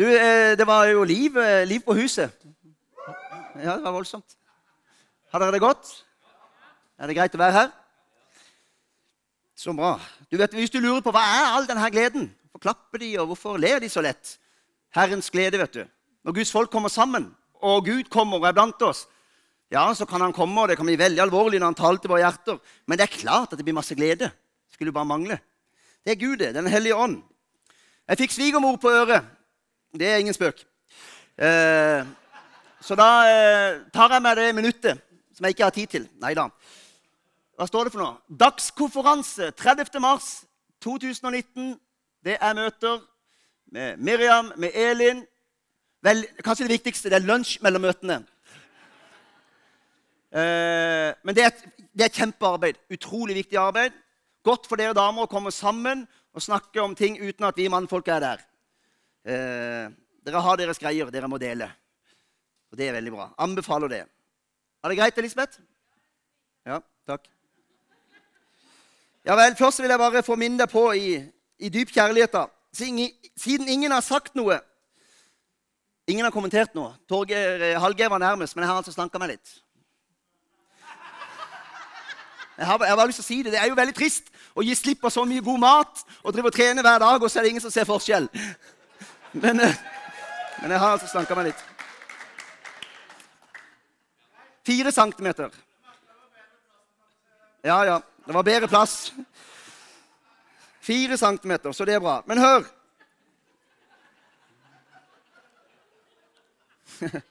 Du, eh, det var jo liv, eh, liv på huset. Ja, det var voldsomt. Har dere det godt? Er det greit å være her? Så bra. Du vet, Hvis du lurer på hva er all denne gleden, hvorfor klapper de, og hvorfor ler de så lett? Herrens glede, vet du. Når Guds folk kommer sammen, og Gud kommer og er blant oss, ja, så kan han komme, og det kan bli veldig alvorlig når han taler til våre hjerter. Men det er klart at det blir masse glede. Skulle bare mangle. Det er Gud, det. Den hellige ånd. Jeg fikk svigermor på øret. Det er ingen spøk. Eh, så da eh, tar jeg meg det minuttet som jeg ikke har tid til. Nei da. Hva står det for noe? Dagskonferanse 30. mars 2019. Det er møter med Miriam, med Elin. Vel, kanskje det viktigste det er lunsj mellom møtene. Eh, men det er, et, det er kjempearbeid. Utrolig viktig arbeid. Godt for dere damer å komme sammen og snakke om ting uten at vi mannfolk er der. Eh, dere har deres greier dere må dele. Og det er veldig bra. Anbefaler det. Er det greit, Elisabeth? Ja, takk. Ja vel, Først vil jeg bare få minne deg på i, i dyp kjærlighet, da. Siden ingen har sagt noe Ingen har kommentert noe. Torgeir eh, Hallgeir var nærmest, men jeg har altså slanka meg litt. Jeg har, jeg har, bare lyst til å si Det Det er jo veldig trist å gi slipp på så mye god mat og drive og trene hver dag, og så er det ingen som ser forskjell. Men, eh, men jeg har altså slanka meg litt. Fire centimeter. Ja, ja. Det var bedre plass. Fire centimeter, så det er bra. Men hør.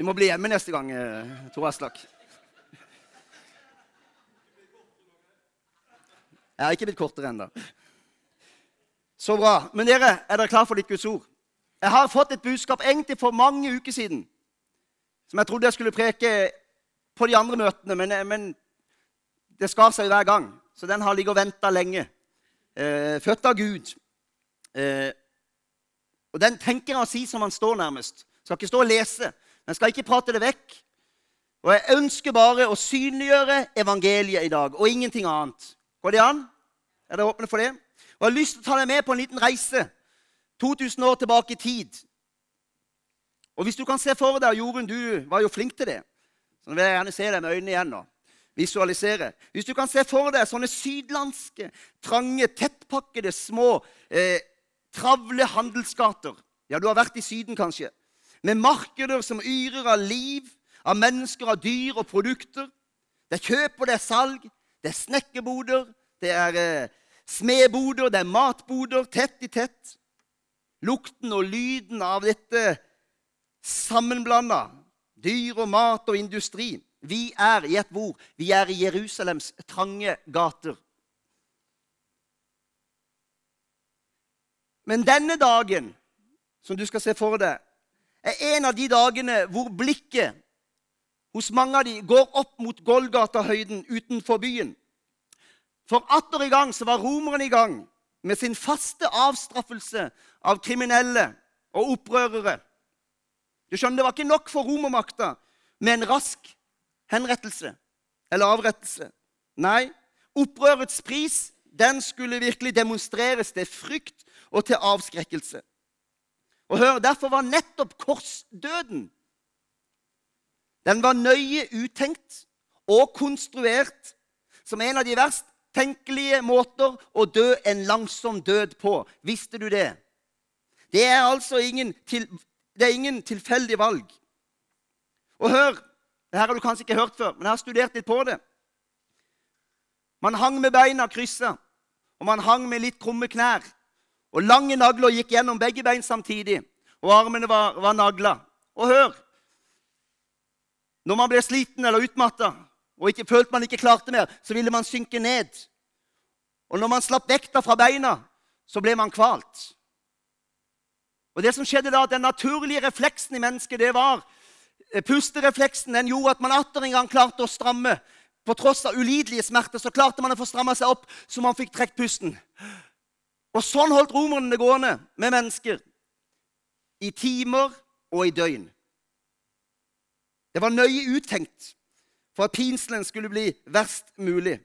Du må bli hjemme neste gang, eh, Tor Aslak. Jeg har ikke blitt kortere ennå. Så bra. Men dere, er dere klar for litt Guds ord? Jeg har fått et budskap egentlig for mange uker siden som jeg trodde jeg skulle preke på de andre møtene, men, men det skar seg hver gang. Så den har ligget og venta lenge. Eh, født av Gud. Eh, og den tenker jeg å si som han står, nærmest. Skal ikke stå og lese. Men skal ikke prate det vekk. Og jeg ønsker bare å synliggjøre evangeliet i dag, og ingenting annet. Går det an? Er dere åpne for det? Og Jeg har lyst til å ta deg med på en liten reise 2000 år tilbake i tid. Og Hvis du kan se for deg Jorunn, du var jo flink til det. Så nå vil jeg gjerne se deg med øynene igjen. nå. Visualisere. Hvis du kan se for deg sånne sydlandske, trange, tettpakkede, små, eh, travle handelsgater Ja, du har vært i Syden, kanskje med markeder som yrer av liv, av mennesker, av dyr og produkter. Det er kjøp og det er salg, det er snekkerboder, det er eh, smedboder, det er matboder, tett i tett. Lukten og lyden av dette sammenblanda, dyr og mat og industri. Vi er i et hvor? Vi er i Jerusalems trange gater. Men denne dagen, som du skal se for deg, er en av de dagene hvor blikket hos mange av de går opp mot Golgata-høyden utenfor byen. For atter i gang så var romerne i gang med sin faste avstraffelse av kriminelle og opprørere. Du skjønner, Det var ikke nok for romermakta med en rask henrettelse eller avrettelse. Nei, opprørets pris den skulle virkelig demonstreres til frykt og til avskrekkelse. Og hør, Derfor var nettopp korsdøden Den var nøye uttenkt og konstruert som en av de verst tenkelige måter å dø en langsom død på. Visste du det? Det er altså ingen, til, det er ingen tilfeldig valg. Og hør det her har du kanskje ikke hørt før, men jeg har studert litt på det. Man hang med beina kryssa, og man hang med litt krumme knær. Og lange nagler gikk gjennom begge bein samtidig, og armene var, var nagla. Og hør Når man ble sliten eller utmatta og ikke følte man ikke klarte mer, så ville man synke ned. Og når man slapp vekta fra beina, så ble man kvalt. Og det som skjedde da, Den naturlige refleksen i mennesket det var eh, Pusterefleksen den gjorde at man atter en gang klarte å stramme. På tross av ulidelige smerter så klarte man å få stramma seg opp så man fikk trukket pusten. Og sånn holdt romerne det gående med mennesker. I timer og i døgn. Det var nøye uttenkt for at pinselen skulle bli verst mulig.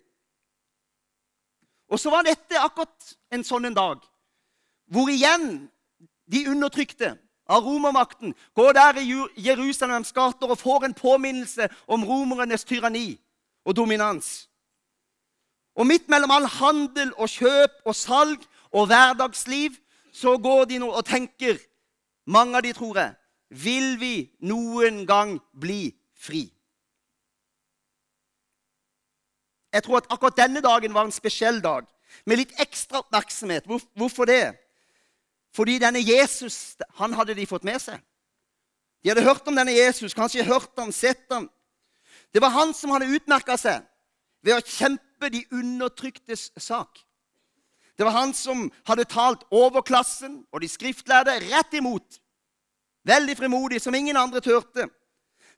Og så var dette akkurat en sånn en dag hvor igjen de undertrykte av romermakten går der i Jerusalems gater og får en påminnelse om romernes tyranni og dominans. Og midt mellom all handel og kjøp og salg og hverdagsliv så går de nå og tenker, mange av de tror jeg, vil vi noen gang bli fri? Jeg tror at akkurat denne dagen var en spesiell dag, med litt ekstra oppmerksomhet. Hvorfor det? Fordi denne Jesus han hadde de fått med seg. De hadde hørt om denne Jesus, kanskje hørt ham, sett ham. Det var han som hadde utmerka seg ved å kjempe de undertryktes sak. Det var han som hadde talt overklassen og de skriftlærde rett imot. Veldig frimodig, som ingen andre turte.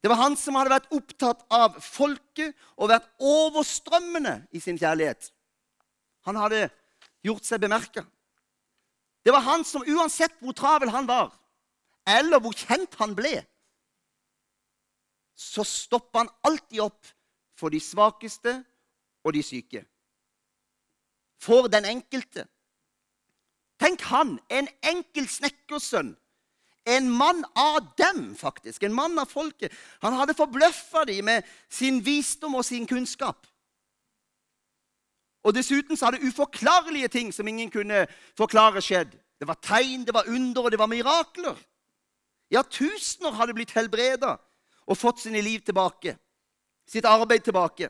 Det var han som hadde vært opptatt av folket og vært overstrømmende i sin kjærlighet. Han hadde gjort seg bemerka. Det var han som uansett hvor travel han var, eller hvor kjent han ble, så stoppa han alltid opp for de svakeste og de syke. For den enkelte. Tenk han, en enkel snekkersønn en mann av dem, faktisk. En mann av folket. Han hadde forbløffa dem med sin visdom og sin kunnskap. Og Dessuten så hadde uforklarlige ting som ingen kunne forklare, skjedd. Det var tegn, det var under, og det var mirakler. Ja, tusener hadde blitt helbreda og fått sine liv tilbake. Sitt arbeid tilbake.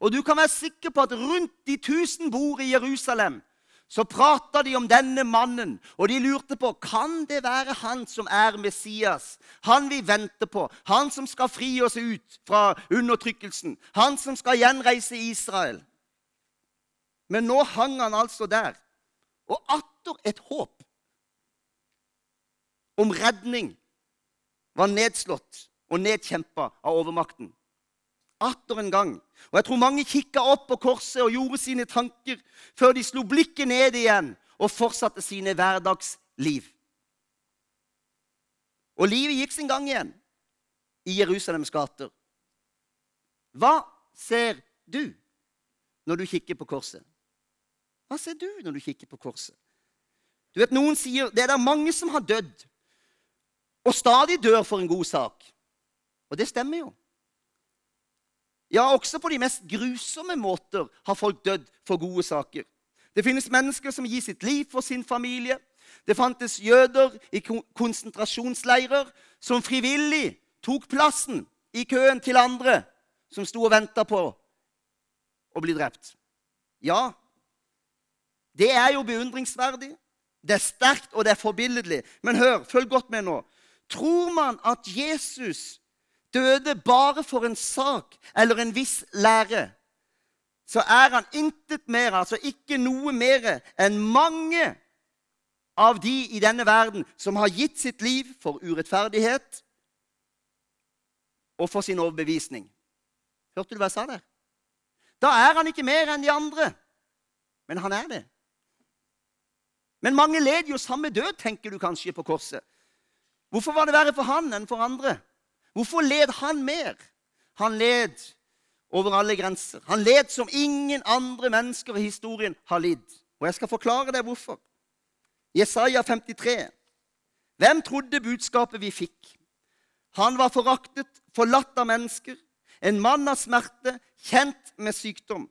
Og du kan være sikker på at rundt de tusen bord i Jerusalem så prata de om denne mannen, og de lurte på kan det være han som er Messias. Han vi venter på, han som skal fri oss ut fra undertrykkelsen, han som skal gjenreise Israel. Men nå hang han altså der, og atter et håp om redning var nedslått og nedkjempa av overmakten atter en gang. Og Jeg tror mange kikka opp på korset og gjorde sine tanker før de slo blikket ned igjen og fortsatte sine hverdagsliv. Og livet gikk sin gang igjen i Jerusalems gater. Hva ser du når du kikker på korset? Hva ser du når du kikker på korset? Du vet, Noen sier det er det mange som har dødd, og stadig dør for en god sak. Og det stemmer jo. Ja, også på de mest grusomme måter har folk dødd for gode saker. Det finnes mennesker som gir sitt liv for sin familie. Det fantes jøder i konsentrasjonsleirer som frivillig tok plassen i køen til andre som sto og venta på å bli drept. Ja, det er jo beundringsverdig. Det er sterkt, og det er forbilledlig. Men hør, følg godt med nå. Tror man at Jesus døde bare for en sak eller en viss lære, så er han intet mer, altså ikke noe mer, enn mange av de i denne verden som har gitt sitt liv for urettferdighet og for sin overbevisning. Hørte du hva jeg sa der? Da er han ikke mer enn de andre. Men han er det. Men mange led jo samme død, tenker du kanskje, på korset. Hvorfor var det verre for han enn for andre? Hvorfor led han mer? Han led over alle grenser. Han led som ingen andre mennesker i historien har lidd. Og jeg skal forklare deg hvorfor. Jesaja 53. Hvem trodde budskapet vi fikk? Han var foraktet, forlatt av mennesker, en mann av smerte, kjent med sykdom.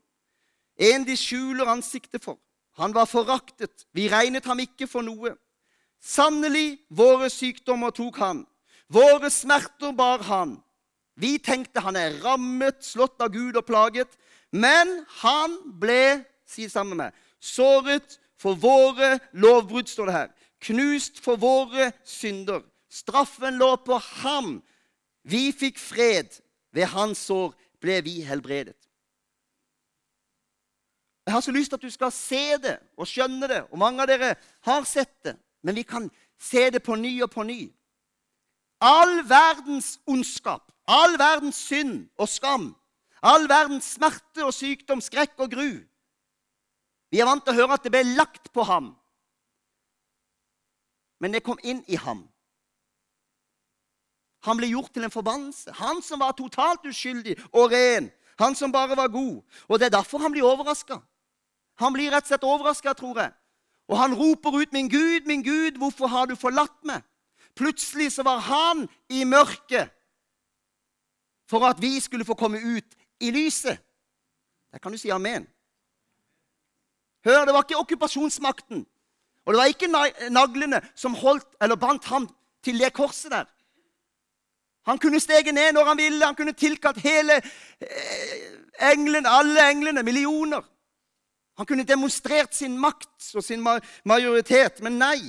En de skjuler ansiktet for. Han var foraktet, vi regnet ham ikke for noe. Sannelig, våre sykdommer tok han. Våre smerter bar han. Vi tenkte han er rammet, slått av Gud og plaget. Men han ble, si sammen med såret for våre lovbrudd, står det her. Knust for våre synder. Straffen lå på ham. Vi fikk fred. Ved hans sår ble vi helbredet. Jeg har så lyst til at du skal se det og skjønne det. Og mange av dere har sett det, men vi kan se det på ny og på ny. All verdens ondskap, all verdens synd og skam, all verdens smerte og sykdom, skrekk og gru. Vi er vant til å høre at det ble lagt på ham. Men det kom inn i ham. Han ble gjort til en forbannelse. Han som var totalt uskyldig og ren. Han som bare var god. Og det er derfor han blir overraska. Han blir rett og slett overraska, tror jeg. Og han roper ut, 'Min Gud, min Gud, hvorfor har du forlatt meg?' Plutselig så var han i mørket for at vi skulle få komme ut i lyset. Der kan du si amen. Hør, det var ikke okkupasjonsmakten. Og det var ikke naglene som holdt eller bandt ham til det korset der. Han kunne stege ned når han ville. Han kunne tilkalt hele eh, englene, alle englene, millioner. Han kunne demonstrert sin makt og sin majoritet, men nei.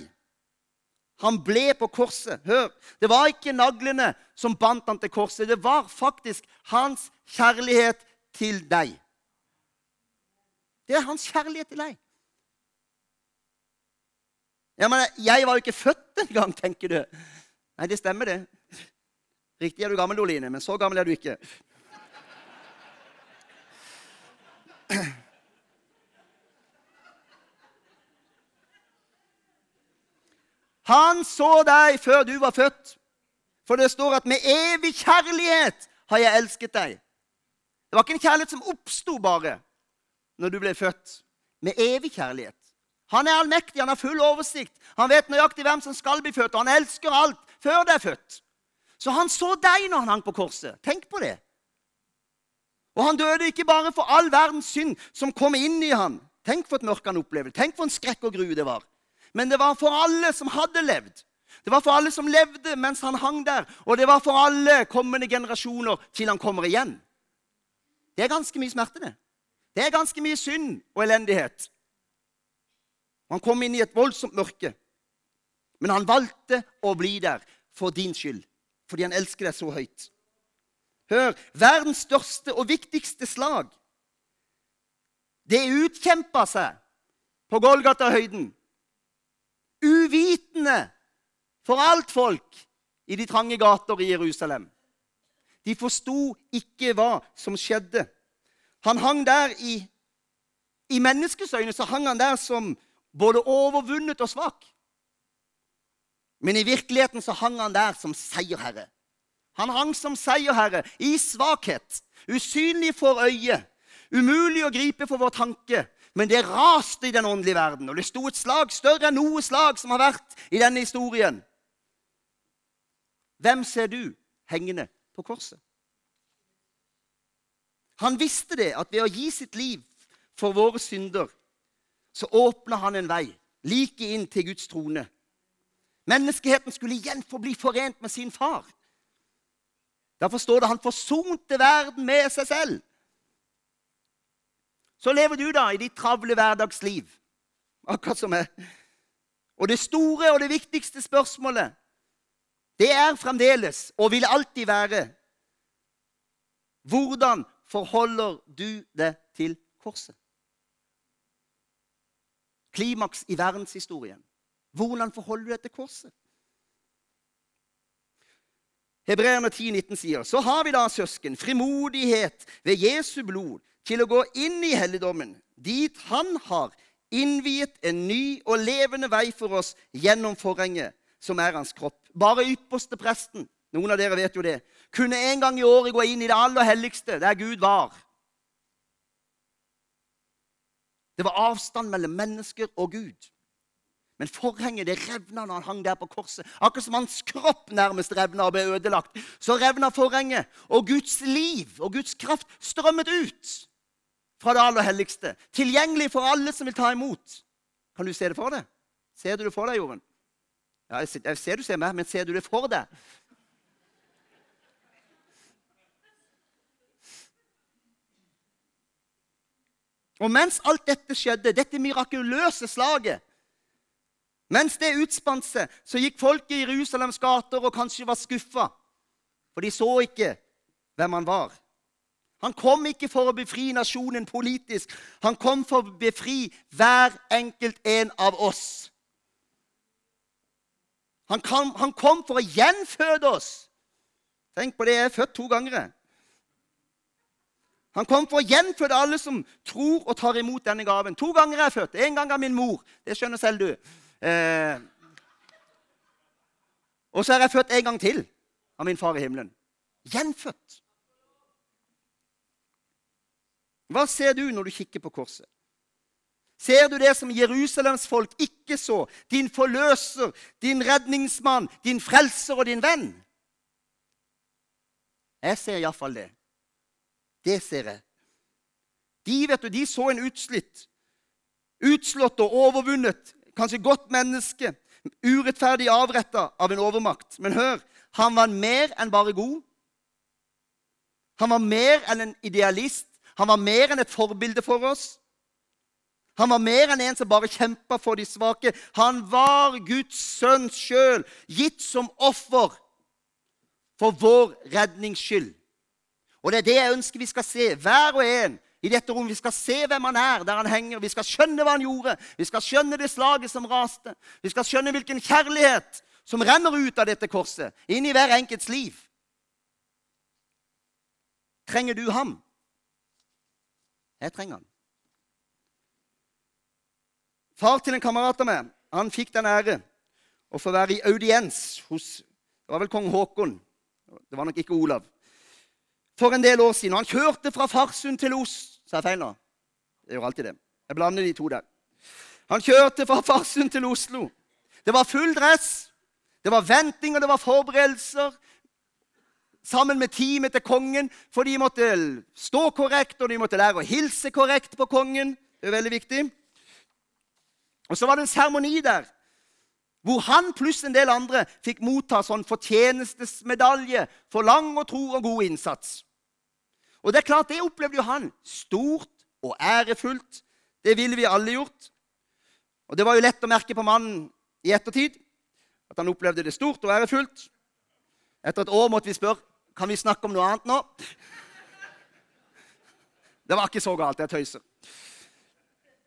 Han ble på korset. Hør, det var ikke naglene som bandt han til korset. Det var faktisk hans kjærlighet til deg. Det er hans kjærlighet til deg. Ja, men jeg var jo ikke født engang, tenker du. Nei, det stemmer, det. Riktig er du gammel, Oline, men så gammel er du ikke. Han så deg før du var født. For det står at 'med evig kjærlighet har jeg elsket deg'. Det var ikke en kjærlighet som oppsto bare når du ble født. Med evig kjærlighet. Han er allmektig, han har full oversikt. Han vet nøyaktig hvem som skal bli født, og han elsker alt før det er født. Så han så deg når han hang på korset. Tenk på det. Og han døde ikke bare for all verdens synd som kom inn i han. Tenk for et mørke han opplevde. Tenk for en skrekk og gru det var. Men det var for alle som hadde levd. Det var for alle som levde mens han hang der. Og det var for alle kommende generasjoner til han kommer igjen. Det er ganske mye smerte, det. Det er ganske mye synd og elendighet. Han kom inn i et voldsomt mørke. Men han valgte å bli der for din skyld, fordi han elsker deg så høyt. Hør verdens største og viktigste slag. Det utkjempa seg på Golgata-høyden. Uvitende for alt folk i de trange gater i Jerusalem. De forsto ikke hva som skjedde. Han hang der i I menneskets øyne så hang han der som både overvunnet og svak. Men i virkeligheten så hang han der som seierherre. Han hang som seierherre i svakhet, usynlig for øyet, umulig å gripe for vår tanke. Men det raste i den åndelige verden, og det sto et slag større enn noe slag som har vært i denne historien. Hvem ser du hengende på korset? Han visste det, at ved å gi sitt liv for våre synder så åpna han en vei like inn til Guds trone. Menneskeheten skulle igjen få bli forent med sin far. Derfor står det han forsonte verden med seg selv. Så lever du da i ditt travle hverdagsliv, akkurat som jeg. Og det store og det viktigste spørsmålet, det er fremdeles og vil alltid være Hvordan forholder du deg til korset? klimaks i verdenshistorien. Hvordan forholder du deg til korset? Hebreerne 10, 19 sier, så har vi da, søsken, frimodighet ved Jesu blod til å gå inn i helligdommen, dit Han har innviet en ny og levende vei for oss gjennom forhenget, som er hans kropp. Bare ypperste presten, noen av dere vet jo det, kunne en gang i året gå inn i det aller helligste, der Gud var. Det var avstand mellom mennesker og Gud. Men forhenget det revna når han hang der på korset. Akkurat som hans kropp nærmest revna og ble ødelagt. Så revna forhenget, og Guds liv og Guds kraft strømmet ut fra det aller helligste. Tilgjengelig for alle som vil ta imot. Kan du se det for deg? Ser du det for deg, Jorunn? Ja, jeg ser du ser meg, men ser du det for deg? Og mens alt dette skjedde, dette mirakuløse slaget Mens det utspant seg, så gikk folket i Jerusalems gater og kanskje var skuffa. For de så ikke hvem han var. Han kom ikke for å befri nasjonen politisk. Han kom for å befri hver enkelt en av oss. Han kom, han kom for å gjenføde oss. Tenk på det, jeg er født to ganger. Han kom for å gjenføde alle som tror og tar imot denne gaven. To ganger er jeg født. En gang av min mor. Det skjønner selv du. Eh. Og så er jeg født en gang til av min far i himmelen. Gjenfødt. Hva ser du når du kikker på korset? Ser du det som Jerusalems folk ikke så? Din forløser, din redningsmann, din frelser og din venn? Jeg ser iallfall det. Det ser jeg. De vet du, de så en utslitt, utslått og overvunnet, kanskje godt menneske, urettferdig avretta av en overmakt. Men hør, han var mer enn bare god. Han var mer enn en idealist. Han var mer enn et forbilde for oss. Han var mer enn en som bare kjempa for de svake. Han var Guds sønn sjøl, gitt som offer for vår rednings skyld. Og det er det jeg ønsker vi skal se, hver og en i dette rommet. Vi skal se hvem han er der han henger. Vi skal skjønne hva han gjorde. Vi skal skjønne det slaget som raste. Vi skal skjønne hvilken kjærlighet som renner ut av dette korset, inn i hver enkelts liv. Trenger du ham? Jeg trenger han. Far til en kamerat av meg han fikk den ære å få være i audiens hos det var vel kong Haakon. Det var nok ikke Olav. For en del år siden. Han kjørte fra Farsund til Os. Sa jeg feil nå? Jeg gjør alltid det. Jeg blander de to der. Han kjørte fra Farsund til Oslo. Det var full dress. Det var venting, og det var forberedelser sammen med teamet til kongen, for de måtte stå korrekt, og de måtte lære å hilse korrekt på kongen. Det er veldig viktig. Og så var det en seremoni der hvor han pluss en del andre fikk motta sånn fortjenestesmedalje for lang og tro og god innsats. Og det er klart, det opplevde jo han. Stort og ærefullt. Det ville vi alle gjort. Og det var jo lett å merke på mannen i ettertid at han opplevde det stort og ærefullt. Etter et år måtte vi spørre kan vi snakke om noe annet nå. Det var ikke så galt. Jeg tøyser.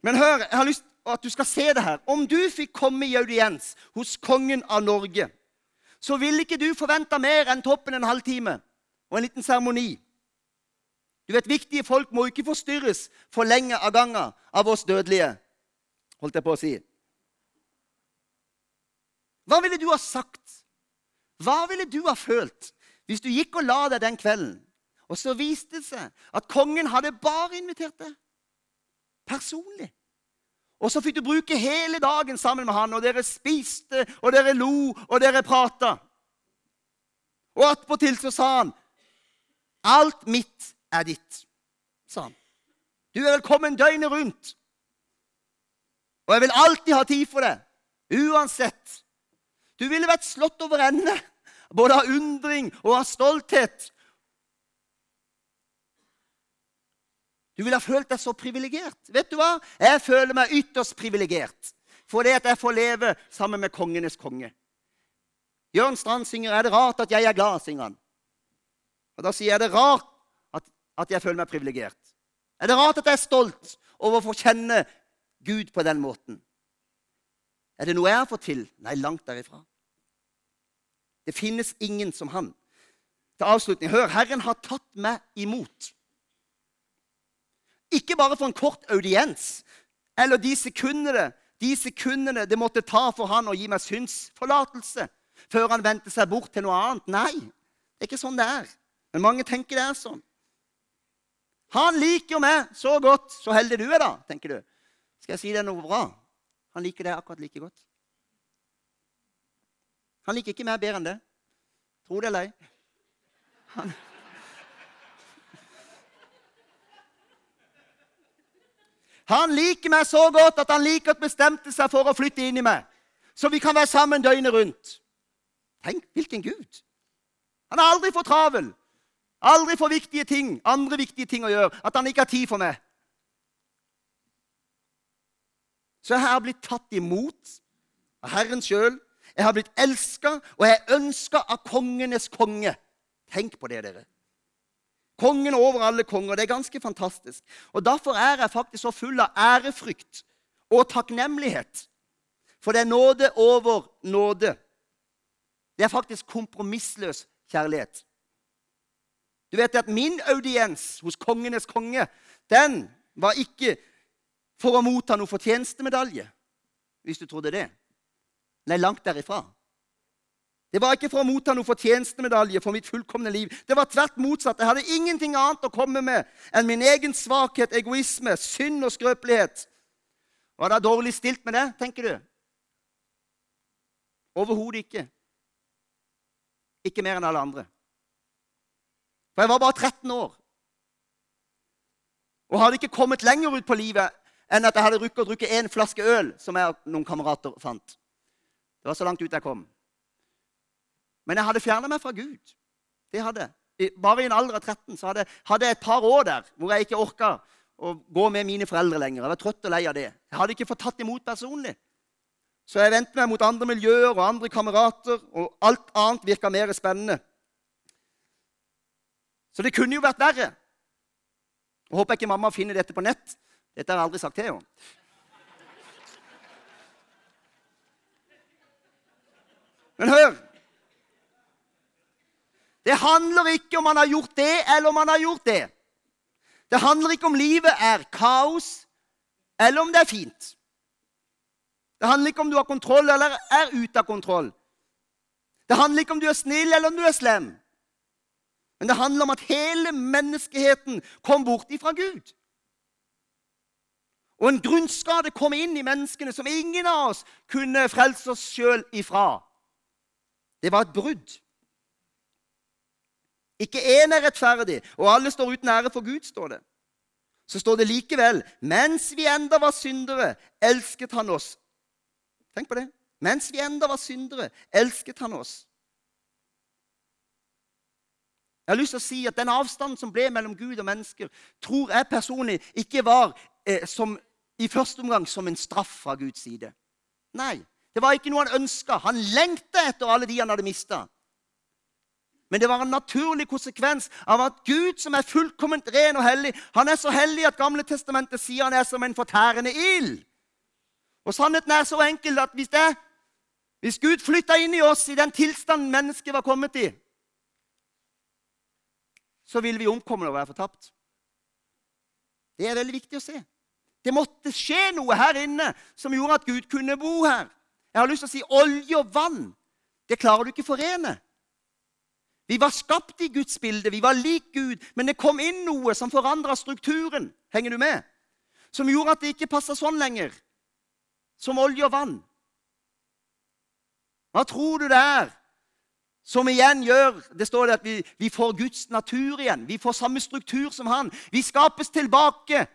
Men hør, jeg har lyst til at du skal se det her. Om du fikk komme i audiens hos kongen av Norge, så ville ikke du forvente mer enn toppen en halvtime og en liten seremoni. Du vet, Viktige folk må ikke forstyrres for lenge av gangen av oss dødelige, holdt jeg på å si. Hva ville du ha sagt? Hva ville du ha følt hvis du gikk og la deg den kvelden, og så viste det seg at kongen hadde bare invitert deg personlig? Og så fikk du bruke hele dagen sammen med han, og dere spiste, og dere lo, og dere prata. Og attpåtil så sa han, 'Alt mitt er ditt', sa han. 'Du er velkommen døgnet rundt.' Og jeg vil alltid ha tid for det, uansett du ville vært slått over ende, både av undring og av stolthet. Du ville ha følt deg så privilegert. Vet du hva? Jeg føler meg ytterst privilegert fordi at jeg får leve sammen med kongenes konge. Jørn Strand synger 'Er det rart at jeg er glad?' synger han. Og Da sier jeg 'Er det rart at, at jeg føler meg privilegert. Er det rart at jeg er stolt over å få kjenne Gud på den måten? Er det noe jeg har fått til? Nei, langt derifra. Det finnes ingen som han. Til avslutning, hør, Herren har tatt meg imot. Ikke bare for en kort audiens eller de sekundene, de sekundene det måtte ta for han å gi meg synsforlatelse før han vendte seg bort til noe annet. Nei, det er ikke sånn det er. Men mange tenker det er sånn. Han liker meg så godt. Så heldig du er, da, tenker du. Skal jeg si deg noe bra? Han liker deg akkurat like godt. Han liker ikke meg bedre enn det. Tro det eller ei. Han... han liker meg så godt at han liker at bestemte seg for å flytte inn i meg. Så vi kan være sammen døgnet rundt. Tenk, hvilken Gud! Han har aldri for travel. Aldri for viktige ting, andre viktige ting å gjøre. At han ikke har tid for meg. Så jeg har blitt tatt imot av Herren sjøl. Jeg har blitt elska, og jeg er ønska av kongenes konge. Tenk på det, dere. Kongen over alle konger. Det er ganske fantastisk. Og Derfor er jeg faktisk så full av ærefrykt og takknemlighet. For det er nåde over nåde. Det er faktisk kompromissløs kjærlighet. Du vet at min audiens hos kongenes konge, den var ikke for å motta noen fortjenestemedalje, hvis du trodde det. Nei, langt derifra. Det var ikke for å motta noen fortjenestemedalje for mitt fullkomne liv. Det var tvert motsatt. Jeg hadde ingenting annet å komme med enn min egen svakhet, egoisme, synd og skrøpelighet. Var det dårlig stilt med det, tenker du? Overhodet ikke. Ikke mer enn alle andre. For jeg var bare 13 år. Og hadde ikke kommet lenger ut på livet enn at jeg hadde rukket å drikke én flaske øl, som jeg og noen kamerater fant. Det var så langt ut jeg kom. Men jeg hadde fjerna meg fra Gud. Det hadde. Bare i en alder av 13 så hadde jeg et par år der hvor jeg ikke orka å gå med mine foreldre lenger. Jeg var trøtt og lei av det. Jeg hadde ikke fått tatt imot personlig. Så jeg vendte meg mot andre miljøer og andre kamerater, og alt annet virka mer spennende. Så det kunne jo vært verre. Jeg håper ikke mamma finner dette på nett. Dette har jeg aldri sagt til henne. Men hør! Det handler ikke om man har gjort det eller om man har gjort det. Det handler ikke om livet er kaos eller om det er fint. Det handler ikke om du har kontroll eller er ute av kontroll. Det handler ikke om du er snill eller om du er slem. Men det handler om at hele menneskeheten kom bort ifra Gud. Og en grunnskade kom inn i menneskene som ingen av oss kunne frelse oss sjøl ifra. Det var et brudd. Ikke én er rettferdig, og alle står uten ære for Gud, står det. Så står det likevel mens vi enda var syndere, elsket han oss. Tenk på det. Mens vi enda var syndere, elsket han oss. Jeg har lyst til å si at Den avstanden som ble mellom Gud og mennesker, tror jeg personlig ikke var eh, som, i første omgang som en straff fra Guds side. Nei, det var ikke noe han ønska. Han lengta etter alle de han hadde mista. Men det var en naturlig konsekvens av at Gud, som er fullkomment ren og hellig, han er så hellig at Gamle testamentet sier han er som en fortærende ild. Og sannheten er så enkel at hvis, det, hvis Gud flytta inn i oss i den tilstanden mennesket var kommet i, så vil vi omkomme og være fortapt. Det er veldig viktig å se. Det måtte skje noe her inne som gjorde at Gud kunne bo her. Jeg har lyst til å si olje og vann. Det klarer du ikke forene. Vi var skapt i Guds bilde, vi var lik Gud, men det kom inn noe som forandra strukturen. Henger du med? Som gjorde at det ikke passa sånn lenger. Som olje og vann. Hva tror du det er som igjen gjør Det står det at vi, vi får Guds natur igjen. Vi får samme struktur som han. Vi skapes tilbake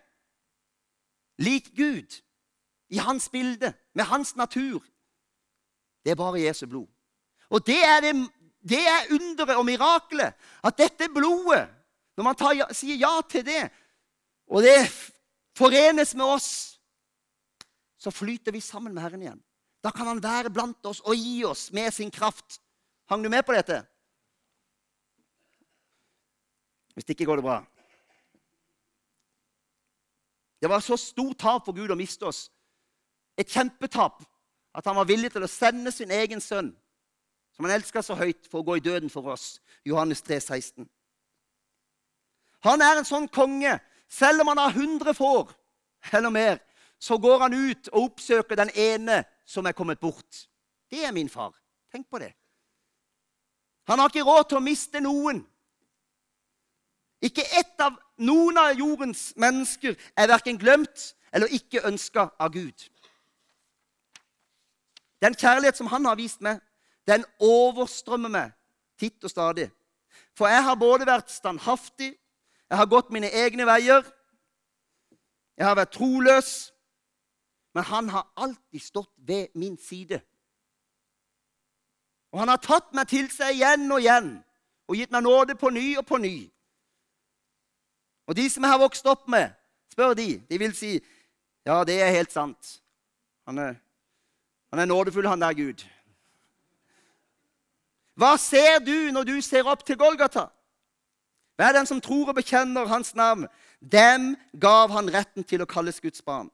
lik Gud. I hans bilde, med hans natur. Det er bare Jesu blod. Og det er det det er underet og mirakelet. At dette blodet, når man tar, sier ja til det, og det forenes med oss, så flyter vi sammen med Herren igjen. Da kan Han være blant oss og gi oss med sin kraft. Hang du med på dette? Hvis ikke går det bra. Det var så stort tap for Gud å miste oss. Et kjempetap at han var villig til å sende sin egen sønn som han elska så høyt, for å gå i døden for oss. Johannes 3, 16. Han er en sånn konge. Selv om han har 100 får eller mer, så går han ut og oppsøker den ene som er kommet bort. Det er min far. Tenk på det. Han har ikke råd til å miste noen. Ikke ett av noen av jordens mennesker er verken glemt eller ikke ønska av Gud. Den kjærlighet som han har vist meg, den overstrømmer meg titt og stadig. For jeg har både vært standhaftig, jeg har gått mine egne veier, jeg har vært troløs, men han har alltid stått ved min side. Og han har tatt meg til seg igjen og igjen og gitt meg nåde på ny og på ny. Og de som jeg har vokst opp med, spør de, de vil si ja, det er helt sant. Han er, han er nådefull, han der Gud. Hva ser du når du ser opp til Golgata? Hva er den som tror og bekjenner hans navn? Dem gav han retten til å kalles Guds barn.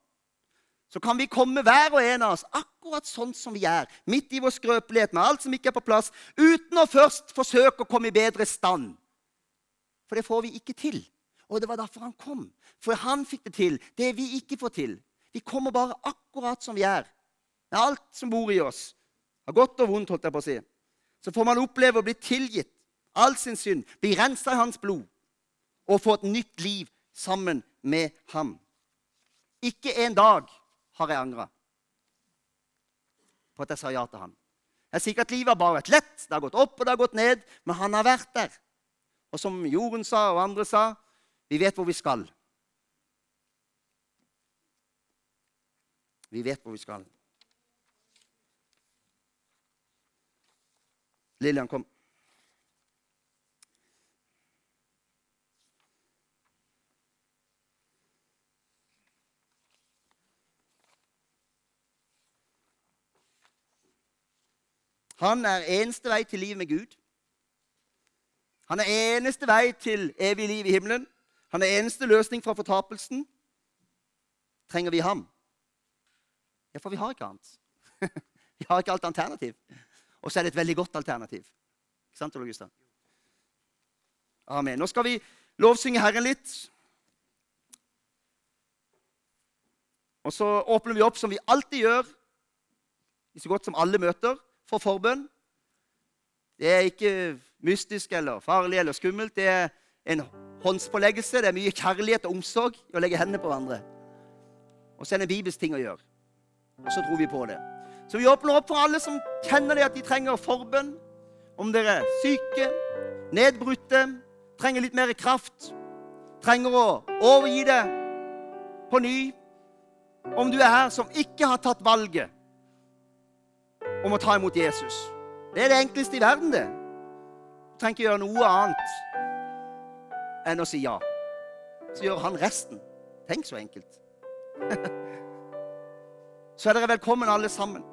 Så kan vi komme hver og en av oss akkurat sånn som vi er, midt i vår skrøpelighet med alt som ikke er på plass, uten å først forsøke å komme i bedre stand. For det får vi ikke til. Og det var derfor han kom. For han fikk det til, det vi ikke får til. Vi kommer bare akkurat som vi er, med alt som bor i oss. Av godt og vondt, holdt jeg på å si så får man oppleve å bli tilgitt all sin synd, bli rensa i hans blod og få et nytt liv sammen med ham. Ikke en dag har jeg angra på at jeg sa ja til ham. Jeg sier ikke at livet har bare vært lett. Det har gått opp og det har gått ned. Men han har vært der. Og som Jorunn sa, og andre sa, vi vet hvor vi skal. Vi vet hvor vi skal. Lillian, kom. Han er eneste vei til liv med Gud. Han er eneste vei til evig liv i himmelen. Han er eneste løsning fra fortapelsen. Trenger vi ham? Ja, for vi har ikke annet. vi har ikke alt alternativ. Og så er det et veldig godt alternativ. Ikke sant, Ole Gustav? Amen. Nå skal vi lovsynge Herren litt. Og så åpner vi opp som vi alltid gjør i så godt som alle møter, for forbønn. Det er ikke mystisk eller farlig eller skummelt. Det er en håndspåleggelse. Det er mye kjærlighet og omsorg i å legge hendene på hverandre. Og så er det en bibelsk ting å gjøre. Og så tror vi på det. Så vi åpner opp for alle som kjenner det at de trenger forbønn. Om dere er syke, nedbrutte, trenger litt mer kraft, trenger å overgi det på ny. Om du er her som ikke har tatt valget om å ta imot Jesus. Det er det enkleste i verden, det. Du trenger ikke gjøre noe annet enn å si ja. Så gjør han resten. Tenk så enkelt. så er dere velkommen alle sammen.